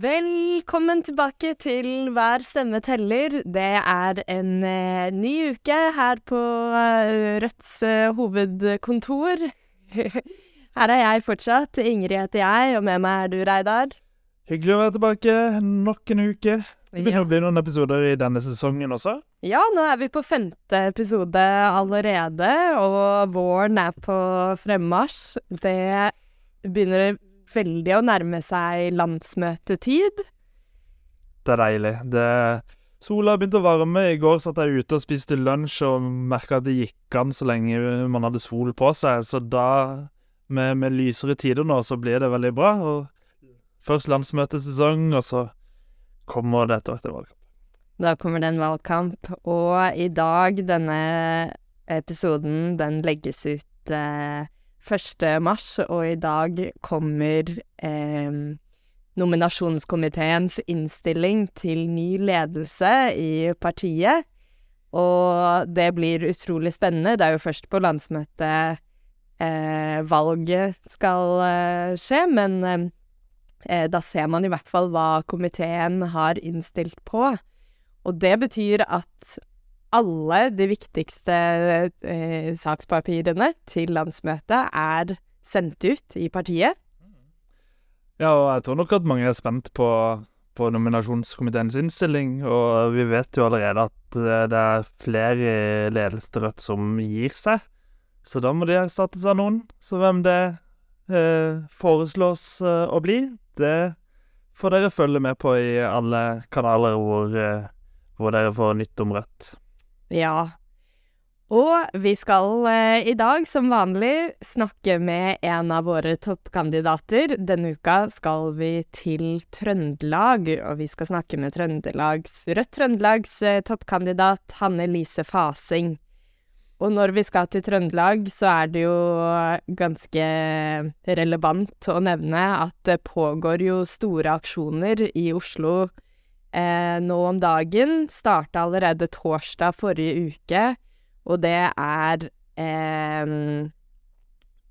Velkommen tilbake til Hver stemme teller. Det er en eh, ny uke her på eh, Rødts eh, hovedkontor. her er jeg fortsatt. Ingrid heter jeg, og med meg er du, Reidar. Hyggelig å være tilbake nok en uke. Det begynner Ja. å bli noen episoder i denne sesongen også. ja, nå er vi på femte episode allerede, og våren er på fremmarsj. Det begynner veldig å nærme seg landsmøtetid. Det er deilig. Det, sola har begynt å varme. I går satt jeg ute og spiste lunsj og merka at det gikk an så lenge man hadde sol på seg. Så da, med, med lysere tider nå, så blir det veldig bra. Og først landsmøtesesong, og så kommer det etter hvert en valgkamp. Da kommer det en valgkamp, og i dag, denne episoden, den legges ut eh, 1. mars, og i dag kommer eh, nominasjonskomiteens innstilling til ny ledelse i partiet. Og det blir utrolig spennende. Det er jo først på landsmøtet eh, valget skal eh, skje, men eh, da ser man i hvert fall hva komiteen har innstilt på. Og det betyr at alle de viktigste eh, sakspapirene til landsmøtet er sendt ut i partiet. Ja, og jeg tror nok at mange er spent på, på nominasjonskomiteens innstilling. Og vi vet jo allerede at eh, det er flere i Rødt som gir seg. Så da må de erstattes av noen. Så hvem det eh, foreslås eh, å bli, det får dere følge med på i alle kanaler hvor, eh, hvor dere får nytt om Rødt. Ja. Og vi skal eh, i dag, som vanlig, snakke med en av våre toppkandidater. Denne uka skal vi til Trøndelag, og vi skal snakke med Trøndelags, Rødt Trøndelags eh, toppkandidat Hanne Lise Fasing. Og når vi skal til Trøndelag, så er det jo ganske relevant å nevne at det pågår jo store aksjoner i Oslo eh, nå om dagen. Starta allerede torsdag forrige uke, og det er eh,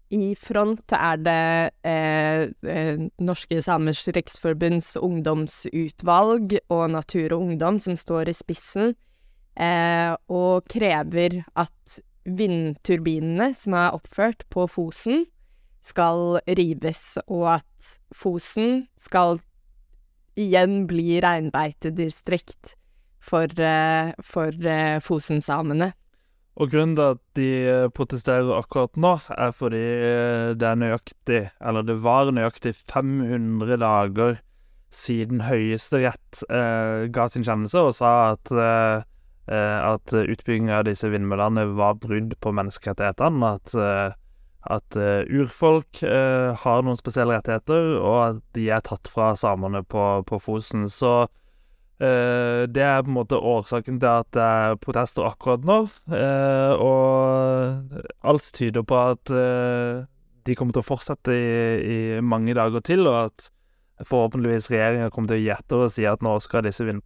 I front er det eh, eh, Norske Samers Riksforbunds ungdomsutvalg og Natur og Ungdom som står i spissen, eh, og krever at vindturbinene som er oppført på Fosen, skal rives, og at Fosen skal igjen bli reinbeitedistrikt for, eh, for eh, Fosen-samene. Og grunnen til at de eh, protesterer akkurat nå, er fordi det er nøyaktig, eller det var nøyaktig 500 dager siden Høyesterett eh, ga sin kjennelse og sa at, eh, at utbygging av disse vindmøllene var brudd på menneskerettighetene. At, eh, at eh, urfolk eh, har noen spesielle rettigheter, og at de er tatt fra samene på, på Fosen. Så Eh, det er på en måte årsaken til at det er protester akkurat nå. Og alt tyder på at de kommer til å fortsette i, i mange dager til, og at forhåpentligvis regjeringa kommer til å gi etter og si at nå skal disse vind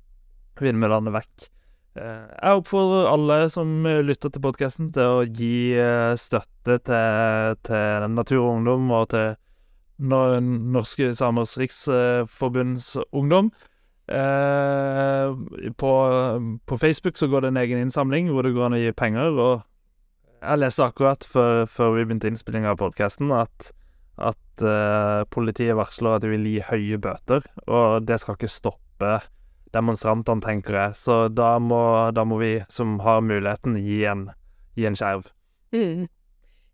vindmøllene vekk. Eh, jeg oppfordrer alle som lytter til podkasten, til å gi eh, støtte til, til Natur og Ungdom og til Norske Samers Riksforbunds Ungdom. Eh, på, på Facebook så går det en egen innsamling hvor det går an å gi penger, og jeg leste akkurat før, før vi begynte innspilling av podkasten at, at politiet varsler at de vil gi høye bøter, og det skal ikke stoppe demonstrantene, tenker jeg. Så da må, da må vi som har muligheten, gi en, gi en skjerv. Mm.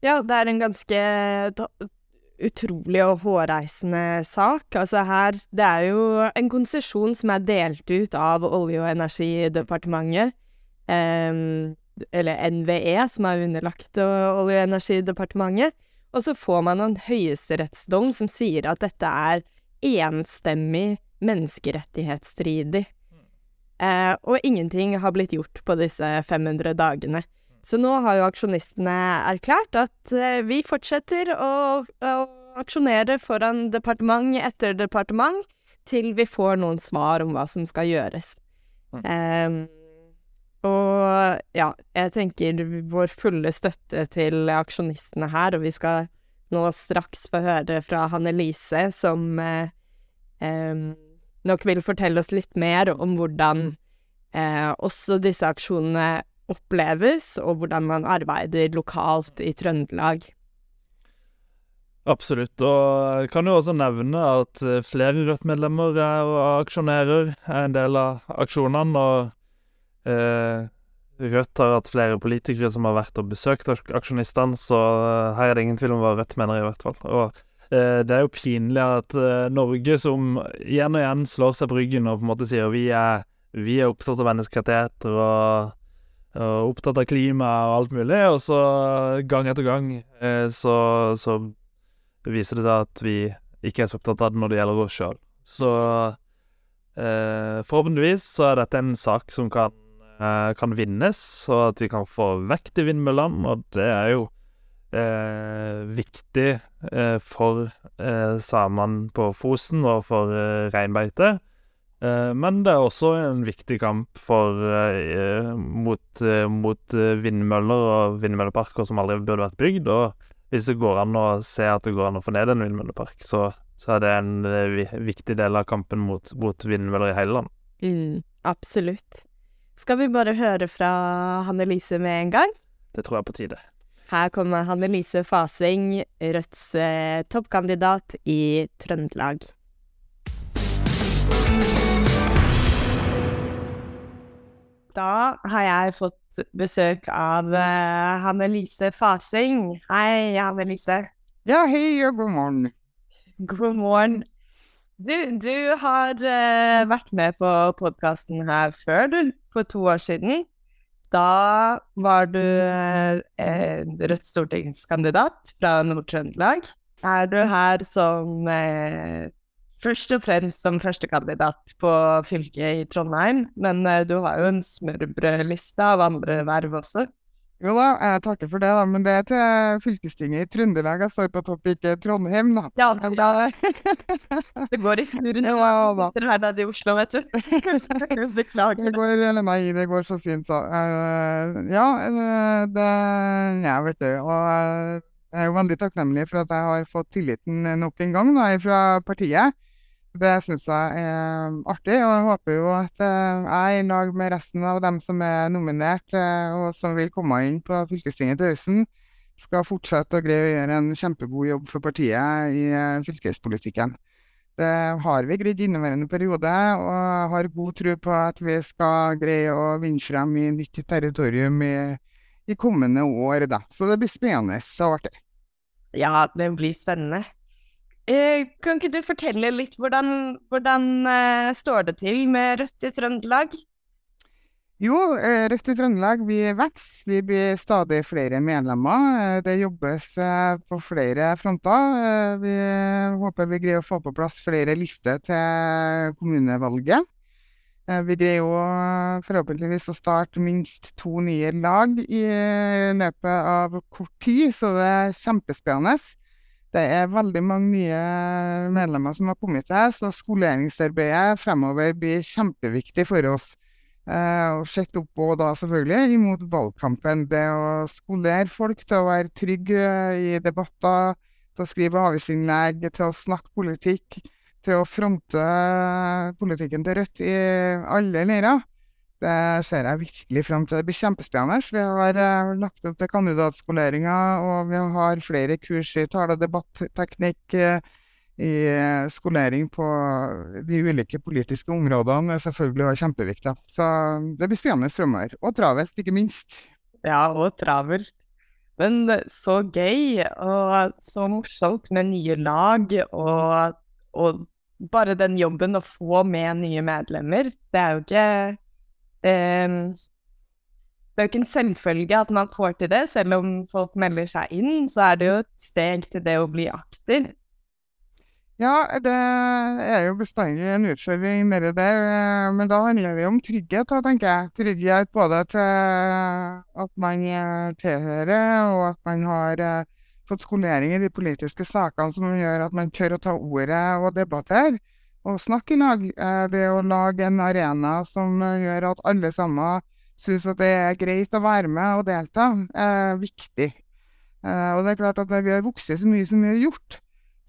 Ja, det er en ganske utrolig og hårreisende sak. Altså her Det er jo en konsesjon som er delt ut av Olje- og energidepartementet. Um, eller NVE, som er underlagt Olje- og energidepartementet. Og så får man en høyesterettsdom som sier at dette er enstemmig menneskerettighetsstridig. Eh, og ingenting har blitt gjort på disse 500 dagene. Så nå har jo aksjonistene erklært at eh, vi fortsetter å, å aksjonere foran departement etter departement til vi får noen svar om hva som skal gjøres. Em, og ja, jeg tenker vår fulle støtte til aksjonistene her, og vi skal nå straks få høre fra Hanne Lise, som eh, em, nok vil fortelle oss litt mer om hvordan eh, også disse aksjonene oppleves, og hvordan man arbeider lokalt i Trøndelag. Absolutt. Og jeg kan jo også nevne at eh, flere Rødt-medlemmer er og aksjonerer, er en del av aksjonene. Og eh, Rødt har hatt flere politikere som har vært og besøkt aksjonistene, så eh, her er det ingen tvil om hva Rødt mener, i hvert fall. Og det er jo pinlig at eh, Norge, som igjen og igjen slår seg på ryggen og på en måte sier vi er, vi er opptatt av menneskerettigheter og og opptatt av klima og alt mulig, og så gang etter gang eh, så, så viser det seg at vi ikke er så opptatt av det når det gjelder oss sjøl. Så eh, forhåpentligvis så er dette en sak som kan, eh, kan vinnes, og at vi kan få vekk de vindmøllene, og det er jo eh, viktig eh, for eh, samene på Fosen og for eh, reinbeite. Men det er også en viktig kamp for, mot, mot vindmøller og vindmølleparker som aldri burde vært bygd. og hvis det går an å se at det går an å få ned en vindmøllepark, så, så er det en uh, viktig del av kampen mot, mot vindmøller i hele landet. Mm, absolutt. Skal vi bare høre fra Hanne Lise med en gang? Det tror jeg er på tide. Her kommer Hanne Lise Fasing, Rødts eh, toppkandidat i Trøndelag. Da har jeg fått besøk av eh, Hanne Lise Fasing. Hei, Hanne Lise. Ja, hei og god morgen. God morgen. Du, du har eh, vært med på podkasten her før, du, for to år siden. Da var du eh, Rødt stortingskandidat fra Nord-Trøndelag. Er du her som eh, først og fremst som førstekandidat på fylket i Trondheim, men eh, du har jo en smørbrødliste av andre verv også. Jo da, jeg takker for det, da, men det er til fylkestinget i Trøndelag jeg står på topp, ikke Trondheim, da. Ja, det går ikke rundt ja, da. her nede i Oslo, vet du. Beklager. Det går, eller nei, det går så fint, så. Uh, ja, det Ja, vet du. Og jeg er jo veldig takknemlig for at jeg har fått tilliten nok en gang da, fra partiet. Det syns jeg er artig, og jeg håper jo at eh, jeg i lag med resten av dem som er nominert, eh, og som vil komme inn på fylkestinget til høsten, skal fortsette å greie å gjøre en kjempegod jobb for partiet i eh, fylkespolitikken. Det har vi greid inneværende periode, og har god tro på at vi skal greie å vinne frem i nytt territorium i, i kommende år. Da. Så det blir spennende og artig. Ja, det blir spennende. Eh, kan ikke du fortelle litt hvordan, hvordan uh, står det til med Rødt i Trøndelag? Jo, eh, Rødt i Trøndelag vi vokser. Vi blir stadig flere medlemmer. Det jobbes på flere fronter. Vi håper vi greier å få på plass flere lister til kommunevalget. Vi greier jo forhåpentligvis å starte minst to nye lag i løpet av kort tid, så det er kjempespennende. Det er veldig mange nye medlemmer som har kommet til, så skoleringsarbeidet fremover blir kjempeviktig for oss. Eh, og sett opp og da selvfølgelig imot valgkampen. Det å skolere folk til å være trygge i debatter, til å skrive avisinnlegg, til å snakke politikk, til å fronte politikken til Rødt i alle leirer. Det ser jeg virkelig frem til. Det blir kjempespennende. Vi har uh, lagt opp til kandidatskoleringer, og vi har flere kurs i tale- og debatteknikk, uh, i uh, skolering på de ulike politiske områdene. Er selvfølgelig også kjempeviktig. Så det blir spennende fremover. Og travelt, ikke minst. Ja, og travelt. Men så gøy, og så morsomt med nye lag, og, og bare den jobben å få med nye medlemmer. Det er jo ikke Um, det er jo ikke en selvfølge at man får til det, selv om folk melder seg inn, så er det jo et steg til det å bli aktiv. Ja, det er jo bestandig en utfordring nedi der, eh, men da handler det om trygghet, tenker jeg. Trygghet både til at man tilhører, og at man har eh, fått skolering i de politiske sakene som gjør at man tør å ta ordet og debattere å snakke i lag. Det å lage en arena som gjør at alle sammen syns at det er greit å være med og delta, er viktig. Eh, og det er klart at når vi har vokst så mye som vi har gjort,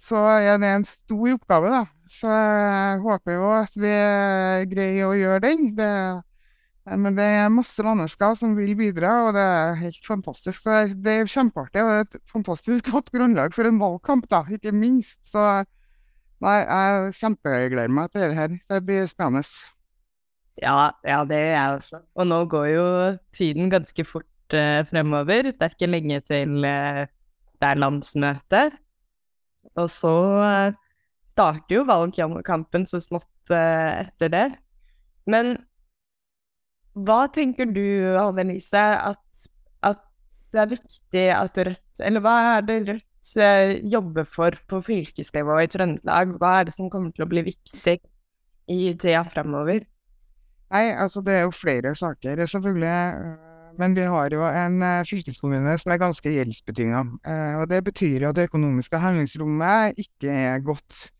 så er det en stor oppgave, da. Så jeg håper jo at vi greier å gjøre den. Det, men det er masse mennesker som vil bidra, og det er helt fantastisk. Det, det er kjempeartig og det er et fantastisk godt grunnlag for en valgkamp, da, ikke minst. Så nei, jeg kjempegleder meg til det her. Det blir spennende. Ja, ja, det er jeg også. Og nå går jo tiden ganske fort uh, fremover. Det er ikke lenge til uh, det er landsmøte. Og så uh, starter jo valgkampen så smått etter det. Men hva tenker du, Anne Elise, at, at det er viktig at Rødt Eller hva er det Rødt eh, jobber for på fylkesnivå i Trøndelag? Hva er det som kommer til å bli viktig i tida fremover? Nei, altså det er jo flere saker, selvfølgelig. øh, Men vi har jo en øh, fylkeskommune som er ganske gjeldsbetinga. Og det betyr jo at det økonomiske handlingsrommet ikke er godt.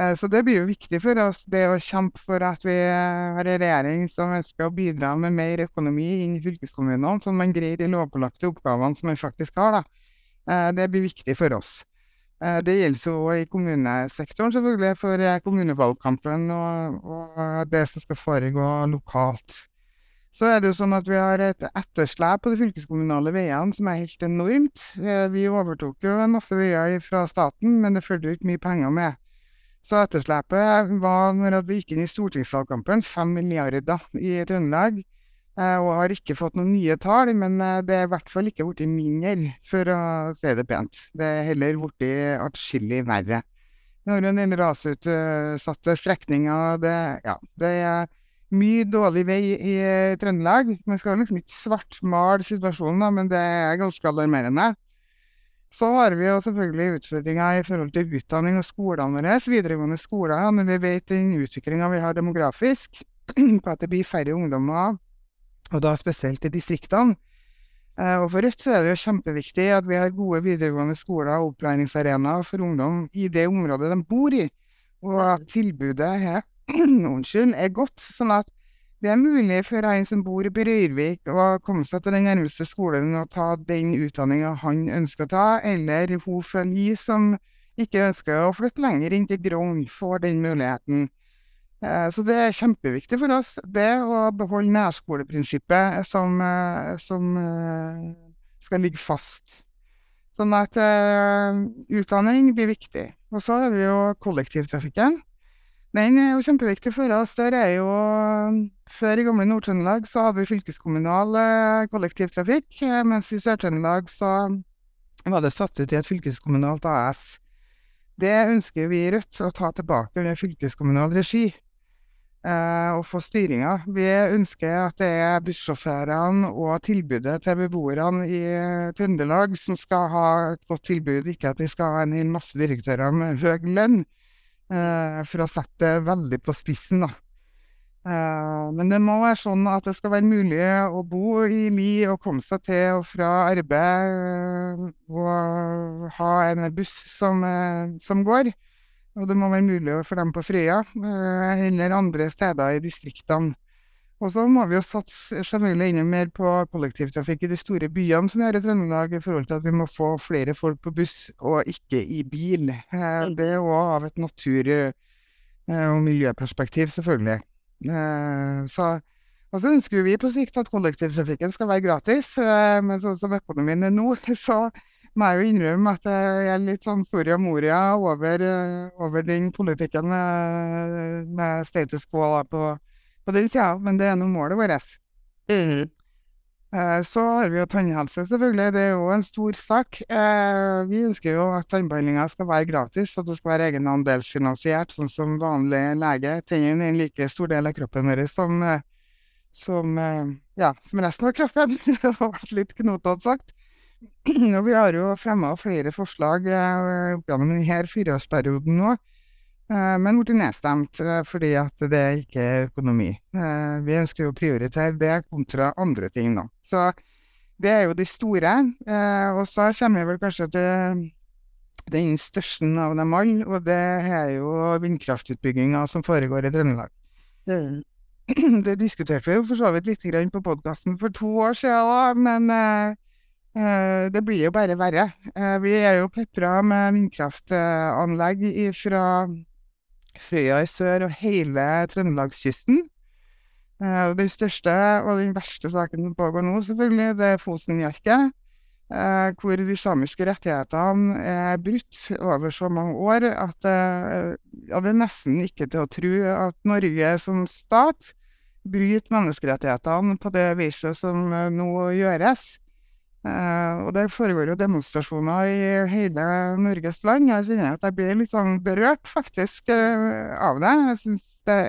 Eh, Så det blir jo viktig for oss, det å kjempe for at vi har en regjering som ønsker å bidra med mer økonomi inn i fylkeskommunene, så man greier de lovpålagte oppgavene som man faktisk har, da. Eh, Det blir viktig for oss. Eh, Det gjelder jo i kommunesektoren, selvfølgelig, for eh, kommunevalgkampen og, og det som skal foregå lokalt. Så er det jo sånn at vi har et etterslep på de fylkeskommunale veiene som er helt enormt. Vi overtok jo en masse veier fra staten, men det fulgte jo ikke mye penger med. Så etterslepet var, når vi gikk inn i stortingsvalgkampen, 5 milliarder i Trøndelag. Eh, Og har ikke fått noen nye tall, men eh, det er i hvert fall ikke blitt mindre, for å si det pent. Det er heller blitt atskillig verre. Vi har en del rasutsatte strekninger. Det, ja, det er mye dårlig vei i eh, Trøndelag. Man skal liksom ikke svartmale situasjonen, da, men det er ganske alarmerende. Så har vi jo selvfølgelig utfordringer i forhold til utdanning og skolene våre, videregående skoler, men vi vet den utviklinga vi har demografisk, på at det blir færre ungdommer, og da spesielt i distriktene. Eh, Og for Rødt så er det jo kjempeviktig at vi har gode videregående skoler og opplæringsarenaer for ungdom i det området de bor i, og at tilbudet er, unnskyld, er godt, sånn at det er mulig for en som bor i Røyrvik å komme seg til den nærmeste skolen og ta den utdanninga han ønsker å ta, eller hun fra Li som ikke ønsker å flytte lenger inn til Grong, får den muligheten. Eh, Så det er kjempeviktig for oss, det å beholde nærskoleprinsippet som, eh, som eh, skal ligge fast. Sånn at utdanning blir viktig. Og så har vi jo kollektivtrafikken. Den er jo kjempeviktig for oss. Der er jo Før i gamle Nord-Trøndelag så hadde vi fylkeskommunal kollektivtrafikk, mens i Sør-Trøndelag så var det satt ut i et fylkeskommunalt AS. Det ønsker vi i Rødt å ta tilbake under fylkeskommunal regi og få styringa. Vi ønsker at det er bussjåførene og tilbudet til beboerne i eh, Trøndelag som skal ha et godt tilbud, ikke at vi skal ha en hel masse direktører med høy lønn, eh, for å sette det veldig på spissen, da. Eh, men det må være sånn at det skal være mulig å bo i Li og komme seg til og fra arbeid, eh, og ha en buss som, eh, som går. Og det må være mulig for dem på Frøya, eh, eller andre steder i distriktene. Og så må vi jo satse selvfølgelig enda mer på kollektivtrafikk i de store byene som vi har i Trøndelag, i forhold til at vi må få flere folk på buss, og ikke i bil. Eh, Det er òg av et natur- eh, og miljøperspektiv, selvfølgelig. Så og så ønsker vi på sikt at kollektivtrafikken skal være gratis, men sånn som økonomien er nå, så må jeg jo innrømme at jeg er litt sånn Soria Moria over, eh, over den politikken med, med status quo på, på den sida, men det er nå målet vårt. Mm. Eh, Så har vi jo tannhelse, selvfølgelig. Det er jo en stor sak. Eh, Vi ønsker jo at tannbehandlinga skal være gratis, at det skal være egenandelsfinansiert, sånn som vanlig lege. Tennene er en like stor del av kroppen vår som, eh, som, eh, ja, som resten av kroppen. Det har vært litt knotete sagt. Og vi har jo fremma flere forslag eh, opp gjennom denne fireårsperioden nå, eh, men blitt nedstemt eh, fordi at det ikke er økonomi. Vi ønsker jo å prioritere det kontra andre ting, nå. Så det er jo de store. Og så kommer vi vel kanskje til den største av dem alle, og det er jo vindkraftutbygginga som foregår i Trøndelag. Mm. Det diskuterte vi jo for så vidt litt på podkasten for to år siden òg, men det blir jo bare verre. Eh, vi er jo pepra med vindkraftanlegg fra Frøya i sør og hele Trøndelagskysten. Eh, den største og den verste saken som pågår nå, selvfølgelig, det er Fosen-Njarke. hvor de samiske rettighetene er brutt over så mange år at ja, det er nesten ikke til å tro at Norge som stat bryter menneskerettighetene på det viset som nå gjøres. Uh, og det foregår jo demonstrasjoner i hele Norges land. Jeg kjenner at jeg blir litt sånn berørt, faktisk, uh, av det. Jeg syns det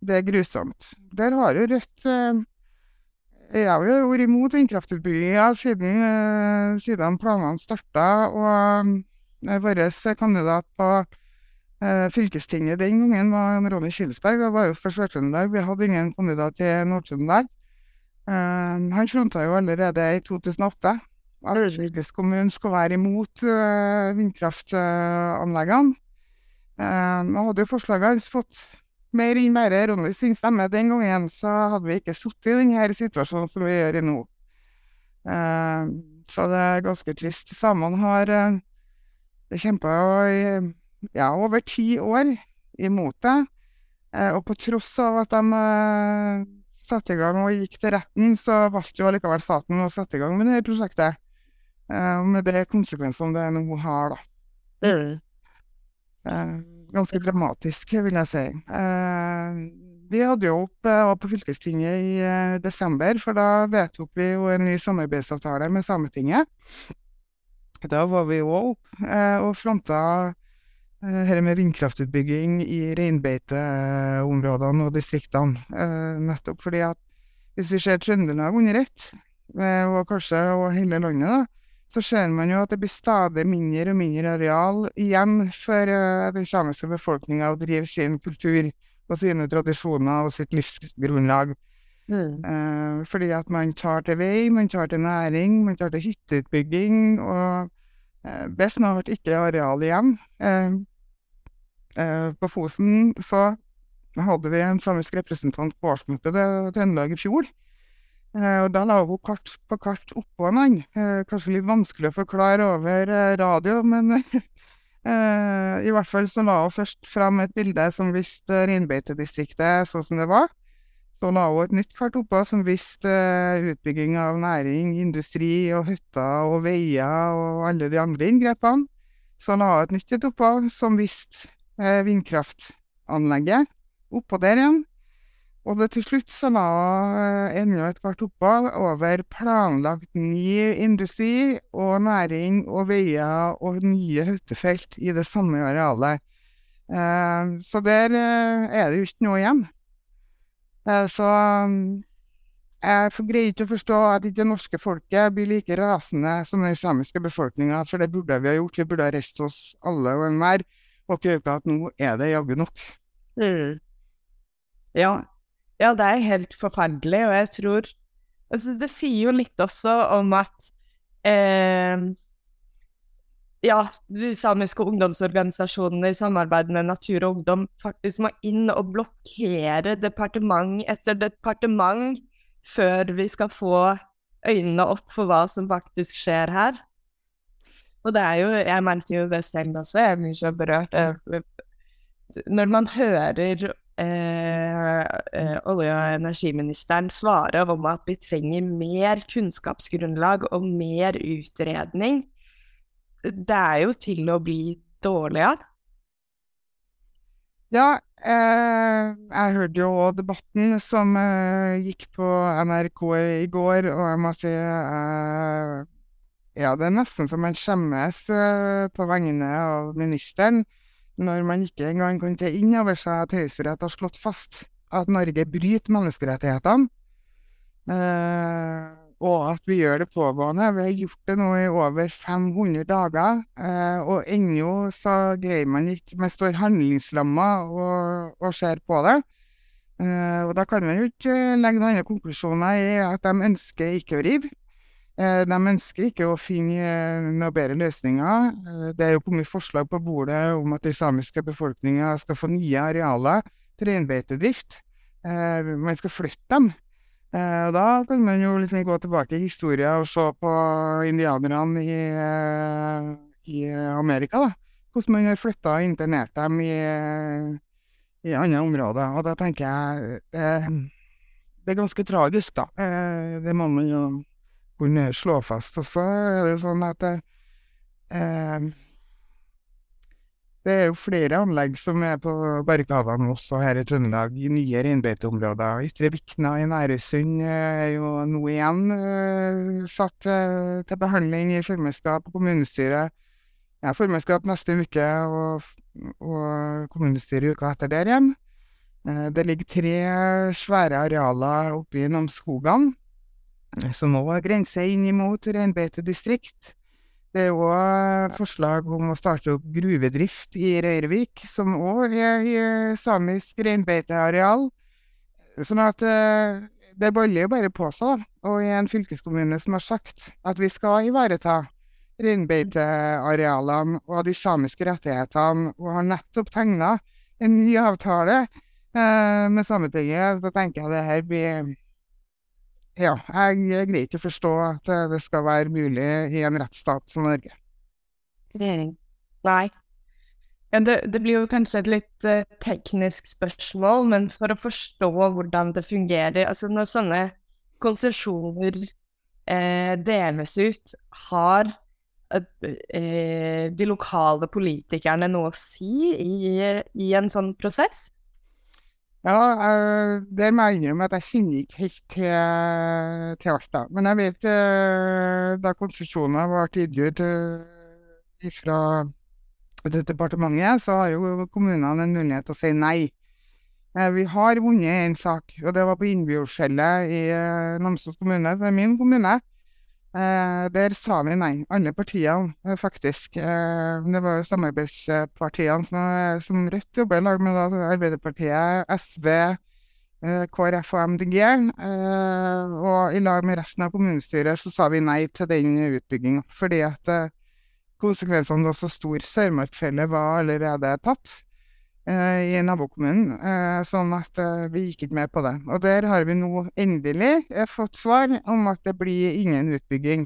det er grusomt. Der har jo Rødt uh, Jeg har jo vært imot vindkraftutbygginga siden, siden planene starta. Og vår kandidat på fylkestinget den gangen var Ronny Kilsberg og var jo for Sør-Trøndelag. Vi hadde ingen kandidat til Nord-Trøndelag. Um, han fronta jo allerede i 2008 at fylkeskommunen skulle være imot uh, vindkraftanleggene. Um, og hadde jo forslaget hans fått mer enn bare Ronny sin stemme den gangen, så hadde vi ikke sittet i denne situasjonen som vi gjør i nå. Um, så det er ganske trist. Samene har uh, kjempa i ja, over ti år imot det. Uh, og på tross av at de uh, satte i gang og gikk til retten, så valgte jo allikevel staten å sette i gang med det prosjektet. Uh, med de konsekvensene det nå har, da. Mm. Uh, ganske dramatisk, vil jeg si. Uh, vi hadde jo opp på fylkestinget i desember, for da vedtok vi jo en ny samarbeidsavtale med Sametinget. Da var vi jo opp og fronta dette med vindkraftutbygging i reinbeiteområdene og distriktene. Nettopp fordi at hvis vi ser Trøndelag under ett, og kanskje og hele landet, da, så ser man jo at det blir stadig mindre og mindre areal igjen for den samiske befolkninga å drive sin kultur og sine tradisjoner og sitt livsgrunnlag. Mm. Eh, fordi at man tar til vei, man tar til næring, man tar til hytteutbygging, og eh, det er snart ikke areal igjen. Eh, Eh, på Fosen så hadde vi en samisk representant på årsmøtet til Trøndelag i fjor. Eh, og da la hun kart på kart oppå en annen. Eh, kanskje litt vanskelig å forklare over radio, men i hvert fall så la hun først fram et bilde som viste reinbeitedistriktet sånn som det var. Så la hun et nytt kart oppå som viste utbygging av næring, industri og hytter og veier og alle de andre inngrepene. Så la hun et nytt et oppå som viste eh, vindkraftanlegget oppå der igjen. Og det til slutt så la eh, enda et kvart oppå over planlagt ny industri og næring og veier og nye hyttefelt i det samme arealet. Eh, så der eh, er det jo ikke noe igjen. Eh, så jeg greier ikke å forstå at ikke det norske folket blir like rasende som den samiske befolkninga, for det burde vi ha gjort. Vi burde ha reist oss alle og enhver og tenke at nå er det jaggu nok. Mm. Ja. ja, det er helt forferdelig, og jeg tror altså, Det sier jo litt også om at eh, ja, de samiske ungdomsorganisasjonene i samarbeid med Natur og Ungdom faktisk må inn og blokkere departement etter departement før vi skal få øynene opp for hva som faktisk skjer her. Og det er jo Jeg merker jo det selv også, jeg blir så berørt. Eh, når man hører eh, eh, olje- og energiministeren svare om at vi trenger mer kunnskapsgrunnlag og mer utredning, det er jo til å bli dårlig av. Ja, eh, jeg hørte jo debatten som eh, gikk på NRK i går, og jeg må si eh, ja, det er nesten så man skjemmes uh, på vegne av ministeren når man ikke engang kan ta inn over seg at Høyesterett har slått fast at Norge bryter menneskerettighetene, uh, og at vi gjør det pågående. Vi har gjort det nå i over 500 dager, uh, og ennå så greier man ikke Man står handlingslamma og, og ser på det. og da kan man jo ikke legge noen andre konklusjoner i at de ønsker ikke å rive. Eh, de ønsker ikke å finne eh, noen bedre løsninger. Eh, det er jo kommet forslag på bordet om at den samiske befolkninga skal få nye arealer til reinbeitedrift. Man skal flytte dem. Og da kan man jo liksom gå tilbake i historien og se på indianerne i, i Amerika, da. Hvordan man har flytta og internert dem i, i andre områder. Og da tenker jeg det, det er ganske tragisk, da. Det må man jo kunne slå fast. Og så er det sånn at eh, det er jo flere anlegg som er på barrikadene også her i Trøndelag, i nye reinbeiteområder. Ytre Vikna i Nærøysund er jo nå igjen eh, satt eh, til behandling i formannskap og kommunestyre. Ja, formannskap neste uke og, og kommunestyre uka etter der igjen. Uh, det ligger tre svære arealer oppe i Namsskogan, som nå grenser inn mot reinbeitedistrikt. Det er òg forslag om å starte opp gruvedrift i Røyrvik, som òg er i samisk reinbeiteareal. Sånn at eh, det baller jo bare på seg, og i en fylkeskommune som har sagt at vi skal ivareta reinbeitearealene og de samiske rettighetene, og har nettopp tegna en ny avtale eh, med Sametinget, så tenker jeg det her blir ja, jeg greier ikke å forstå at det skal være mulig i en rettsstat som Norge. Nei. Ja, det, det, blir jo kanskje et litt uh, teknisk spørsmål, men for å forstå hvordan det fungerer Altså når sånne konsesjoner eh, deles ut, har eh, de lokale politikerne noe å si i, i en sånn prosess? Ja, jeg, der må jeg innrømme at jeg kjenner ikke helt til, til alt, da. Men jeg vet uh, da konsesjoner ble gitt uh, fra departementet, så har jo kommunene en mulighet til å si nei. vi har vunnet en sak, og det var på Innbjordfjellet i Namsos kommune, det er min kommune. Eh, der sa vi nei, alle partiene, eh, faktisk. Eh, det var jo samarbeidspartiene som, eh, som Rødt jobber i lag med, da, Arbeiderpartiet, SV, eh, KrF og MDG. Eh, og i lag med resten av kommunestyret så sa vi nei til den utbygginga, fordi at konsekvensene var så store. Sørmarkfjellet var allerede tatt. Eh, i nabokommunen, eh, sånn at eh, vi gikk ikke med på det. Og der har vi nå endelig fått svar om at det blir ingen utbygging.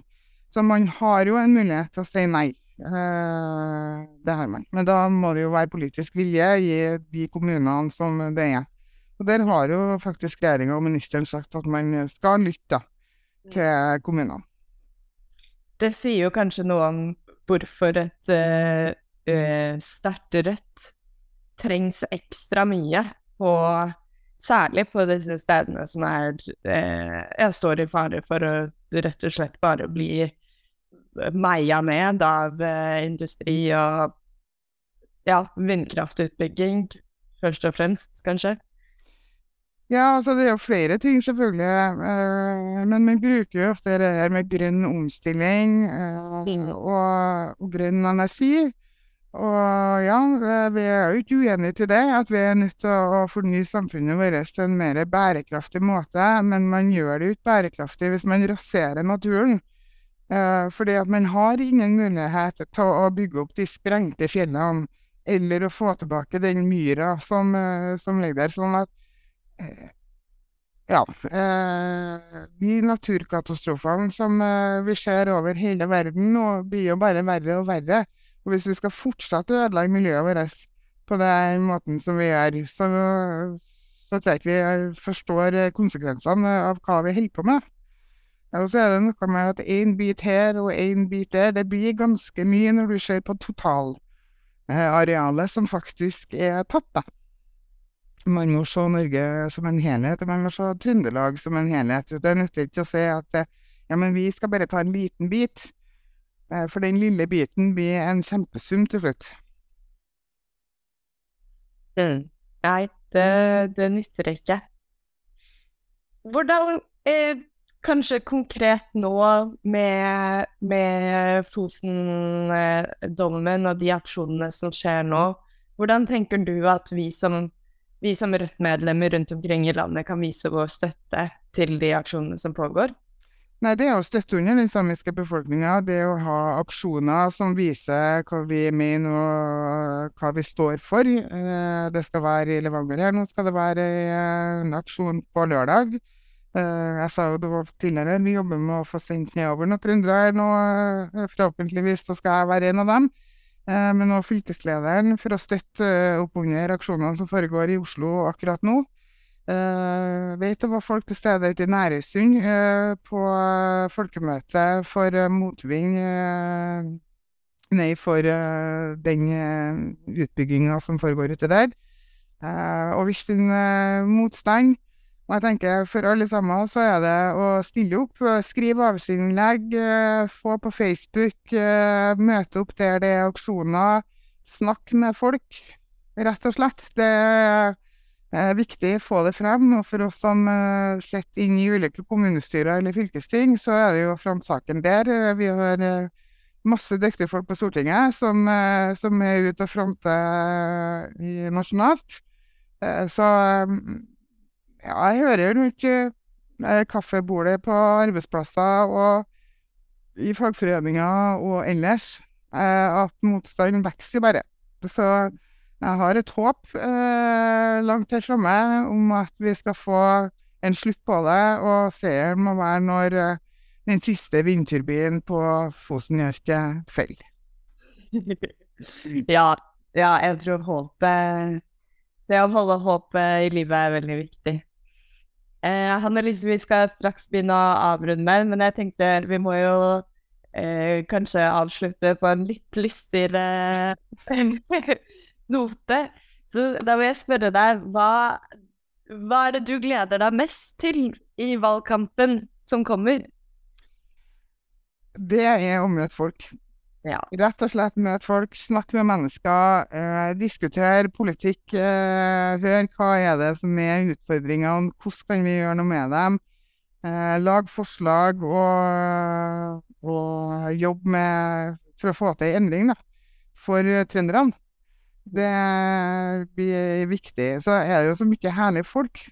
Så man har jo en mulighet til å si nei. Det har man. Men da må det jo være politisk vilje i de kommunene som det er. Og der har jo faktisk regjeringa og ministeren sagt at man skal lytte til kommunene. Det sier jo kanskje noe om hvorfor et uh, sterkt Rødt trengs ekstra mye på Særlig på disse stedene som er eh, Jeg står i fare for å rett og slett bare bli meia ned av eh, industri og ja, vindkraftutbygging, først og fremst, kanskje. Ja, altså det er jo flere ting, selvfølgelig. Eh, men vi bruker jo ofte det her med grønn omstilling eh, mm. og, og grønn energi. Og ja, vi er jo ikke uenige til det, at vi er nødt til å fornye samfunnet vårt til en mer bærekraftig måte. Men man gjør det jo ikke bærekraftig hvis man raserer naturen. Eh, fordi at man har ingen mulighet til å bygge opp de sprengte fjellene, eller å få tilbake den myra som, eh, som ligger der. Sånn at eh, ja. De naturkatastrofene som vi ser over hele verden nå, blir jo bare verre og verre. Og hvis vi skal fortsette å ødelegge miljøet vårt på den måten som vi gjør, så, så tror jeg ikke vi forstår konsekvensene av hva vi holder på med. Og så er det noe med at én bit her og én bit der, det blir ganske mye når du ser på totalarealet som faktisk er tatt, da. Man må se Norge som en helhet, og man må se Trøndelag som en helhet. Det nytter ikke å si at ja, men vi skal bare ta en liten bit. Eh, for den lille biten blir en kjempesum til slutt. Mm. Nei, det, det nytter ikke. Hvordan eh, Kanskje konkret nå med, med Fosen-dommen og de aksjonene som skjer nå, hvordan tenker du at vi som, vi som Rødt-medlemmer rundt omkring i landet kan vise vår støtte til de aksjonene som pågår? Nei, det er å støtte under den samiske befolkninga. Det å ha aksjoner som viser hva vi mener og hva vi står for. Eh, det skal være i Levanger her. Nå skal det være en aksjon på lørdag. Eh, jeg sa jo det var tidligere, vi jobber med å få sendt nedover noen trøndere nå, eh, forhåpentligvis så skal jeg være en av dem. Eh, men nå fylkeslederen for å støtte eh, opp under aksjonene som foregår i Oslo akkurat nå. Uh, vet det var folk til stede ute i Nærøysund uh, på uh, folkemøte for uh, motvind Nei, for den utbygginga som foregår ute der. og hvis en motstand Og jeg tenker for alle sammen så er det å stille opp, skrive avisinnlegg, få på Facebook, møte opp der det er auksjoner, snakke med folk, rett og slett. Det er er eh, viktig å få det frem. Og for oss som uh, sitter inn i ulike kommunestyrer eller fylkesting, så er det jo frontsaken der. Eh, vi har uh, masse dyktige folk på Stortinget som, uh, som er ute og fronter nasjonalt. så ja, jeg hører rundt kaffebordet på arbeidsplasser og i fagforeninger og ellers at motstanden vokser bare. Så jeg har et håp eh, langt her framme om at vi skal få en slutt på det, og seieren må være når eh, den siste vindturbinen på Fosenjørket faller. ja, ja, jeg tror håpet Det å holde håpet i livet er veldig viktig. Eh, Hanne Lise, vi skal straks begynne å avrunde, men jeg tenkte vi må jo eh, kanskje avslutte på en litt lystigere note. Så da vil jeg spørre deg, hva, hva er det du gleder deg mest til i valgkampen som kommer? Det er å møte folk. Ja. Rett og slett møte folk, snakke med mennesker, eh, diskutere politikk. Eh, høre hva er det som er utfordringene, hvordan kan vi gjøre noe med dem. Eh, lag forslag og, og jobbe med for å få til en endring da, for trønderne. Det blir viktig. Så er det jo så mye herlige folk.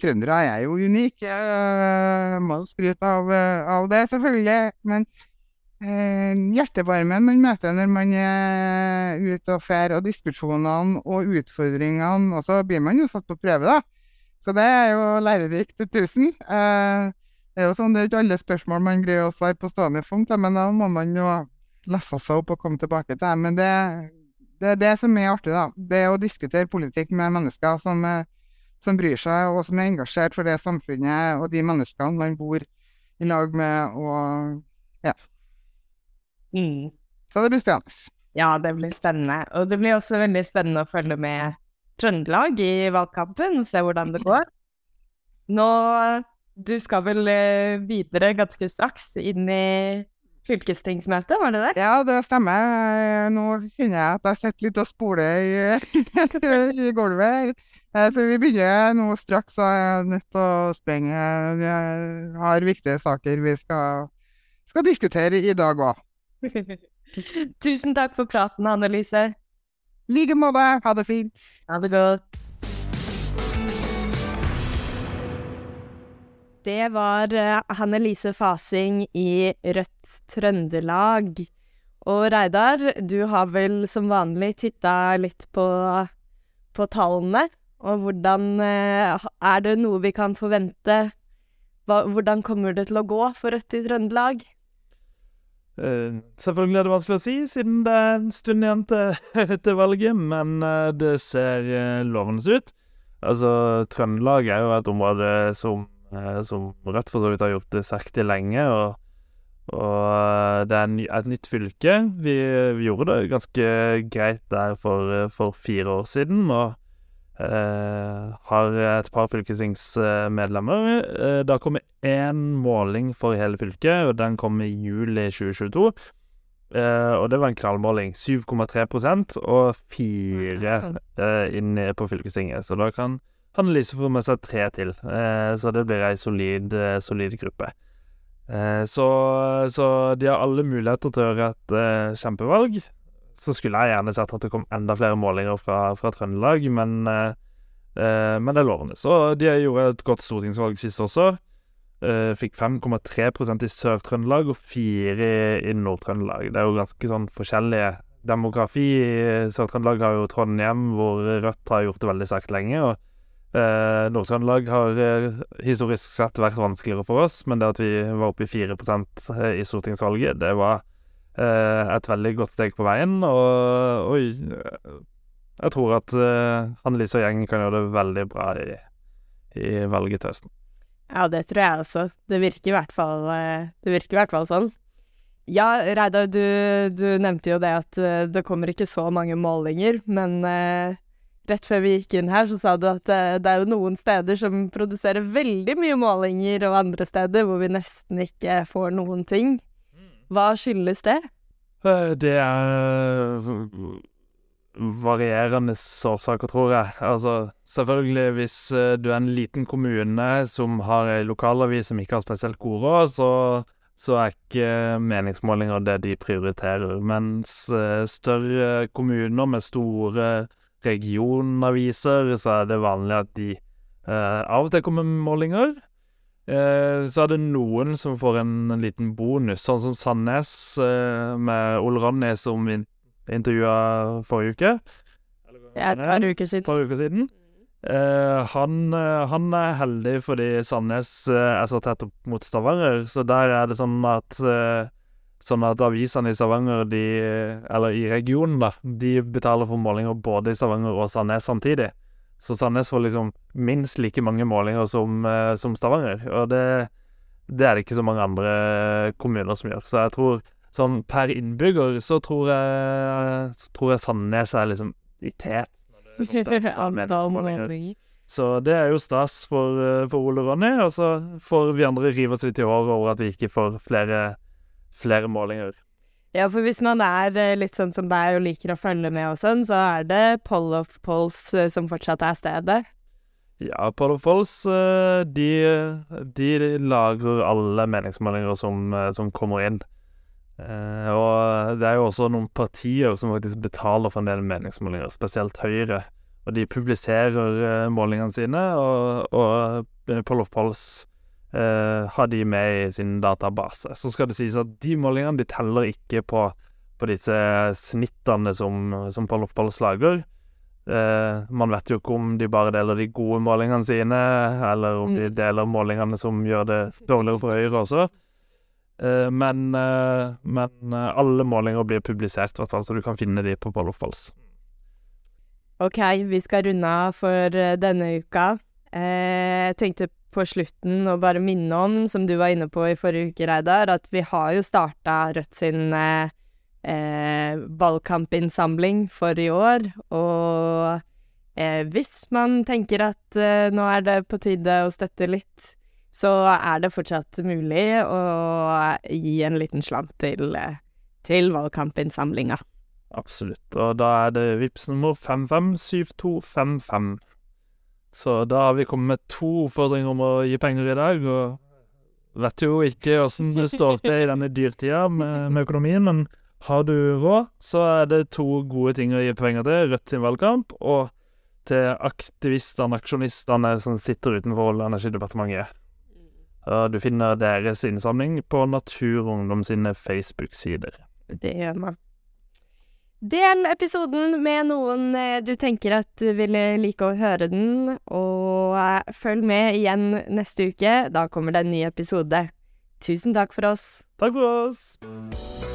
Trøndere er jo unike. Jeg må skryte av, av, det, selvfølgelig. Men eh, hjertevarmen man møter når man er ute og fer, og diskusjonene og utfordringene, og så blir man jo satt på prøve, da. Så det er jo lærerikt til tusen. Eh, det er jo sånn, det er ikke alle spørsmål man greier å svare på stående fot, men da må man jo lesse seg opp og komme tilbake til det. Men det det er det som er artig, da. Det å diskutere politikk med mennesker som, eh, som, bryr seg, og som er engasjert for det samfunnet og de menneskene man bor i lag med, og ja. Mm. Så det blir spennende. Ja, det blir spennende. Og det blir også veldig spennende å følge med Trøndelag i valgkampen, og se hvordan det går. Nå Du skal vel eh, videre ganske straks inn i fylkestingsmøte, var det det? Ja, det stemmer. Nå kjenner jeg at jeg sitter litt og spoler i, i gulvet. Eh, for vi begynner nå straks, så jeg er nødt til å sprenge. Vi har viktige saker vi skal, skal diskutere i dag òg. Tusen takk for praten, Annelise. I like måte. Ha det fint. Ha det godt. Det var uh, Hanne Lise Fasing i Rødt Trøndelag. Og Reidar, du har vel som vanlig titta litt på, på tallene. Og hvordan uh, Er det noe vi kan forvente? Hvordan kommer det til å gå for Rødt i Trøndelag? Uh, selvfølgelig er det vanskelig å si, siden det er en stund igjen til, til valget, men uh, det ser uh, lovende ut. Altså, Trøndelag er jo et område som Eh, som Rødt for så vidt har gjort det sterkt i lenge. Og, og eh, det er et nytt fylke. Vi, vi, gjorde det ganske greit der for, for fire år siden. og Uh, har et par fylkestingsmedlemmer. Det har kommet én måling for hele fylket, og den kom i juli 2022. Uh, og det var en knallmåling. 7,3% og fire inn på fylkestinget. Så da kan Annelise får med seg tre til, eh, så det blir ei solid, eh, solid gruppe. Eh, så, så, de har alle muligheter til å gjøre et kjempevalg. Så skulle jeg gjerne sett at det kom enda flere målinger fra, fra Trøndelag, men, men det er lovende. Så de gjorde et godt stortingsvalg sist også. fikk 5,3% i Sør-Trøndelag og 4 i, i Nord-Trøndelag. Det er jo ganske sånn forskjellige demografi. Sør-Trøndelag har jo Trondheim, hvor Rødt har gjort det veldig sterkt lenge. og Eh, Nord-Trøndelag har eh, historisk sett vært vanskeligere for oss, men det at vi var oppe i 4% i stortingsvalget, det var eh, et veldig godt steg på veien. Og, og jeg tror at eh, Annelise og gjengen kan gjøre det veldig bra i, i valget til høsten. Ja, det tror jeg også. Det virker i hvert fall, eh, i hvert fall sånn. Ja, Reidar, du, du nevnte jo det at eh, det kommer ikke så mange målinger, men eh, rett før vi gikk inn her, så sa du at eh, det er jo noen steder som produserer veldig mye målinger, og andre steder hvor vi nesten ikke får noen ting. Hva skyldes det? Eh, Det er varierende årsaker, tror jeg. Altså, selvfølgelig, hvis eh, du er en liten kommune som har ei lokalavis som ikke har spesielt god råd, så, så er ikke meningsmålinger det de prioriterer. Mens eh, større kommuner med store regionaviser, så er det vanlig at de eh, av og til kommer med målinger. Eh, så er det noen som får en, en liten bonus, sånn som Sandnes eh, med Ole Ronny, som vi intervjua forrige uke. Ja, Et par uker siden. par uker siden. Eh, han, eh, han er heldig fordi Sandnes eh, er så tett opp mot Stavanger, så der er det sånn at Sånn at avisene i Stavanger, de, eller i regionen, da, de betaler for målinger både i Stavanger og Sandnes samtidig. Så Sandnes får liksom minst like mange målinger som, eh, som Stavanger. Og det, det er det ikke så mange andre kommuner som gjør. Så jeg tror sånn per innbygger så tror jeg, så tror jeg Sandnes er liksom i tet. målinger. Så det er jo stas for, eh, for Ole Ronny, og så får vi andre rive oss litt i håret over at vi ikke får flere, flere målinger. Ja, for hvis man er eh, litt sånn som deg og liker å følge med og sånn, så er det Poll of Polls eh, som fortsatt er stedet. Ja, Poll of Polls, eh, de, de lagrer alle meningsmålinger som, som kommer inn. Og det er jo også noen partier som faktisk betaler for en del meningsmålinger, spesielt Høyre. Og de publiserer målingene sine, og, og Poll of Polls har de med i sin database. Så skal det sies at de målingene de teller ikke på, på disse snittene som, som Paul of Polls lager. Eh, man vet jo ikke om de bare deler de gode målingene sine, eller om de Mm. deler målingene som gjør det dårligere for Høyre også. Eh, men, eh, men eh, alle målinger blir publisert, hvert så du kan finne de på Poll of Polls. Ok, vi skal runde av for eh, denne uka. Eh, jeg tenkte på slutten å bare minne om, som du var inne på i forrige uke, Reidar, at vi har jo starta Rødt sin eh, eh, valgkampinnsamling for i år. Og eh, hvis man tenker at eh, nå er det på tide å støtte litt, så er det fortsatt mulig å gi en liten slant til, eh, til valgkampinnsamlinga. Absolutt. Og da er det VIPS nummer 557255. Så da har vi kommet med to oppfordringer om å gi penger i dag, og vet jo ikke åssen det står til i denne dyrtida med, med økonomien, men har du råd, så er det to gode ting å gi penger til. Rødt sin valgkamp, og til aktivistene, aksjonistene som sitter utenfor Olje- og energidepartementet. Du finner deres innsamling på Naturungdom sine Facebook-sider. Det gjør man. Del episoden med noen eh, du tenker at ville like å høre den, og eh, følg med igjen neste uke. Da kommer det en ny episode. Tusen takk for oss. Takk for oss!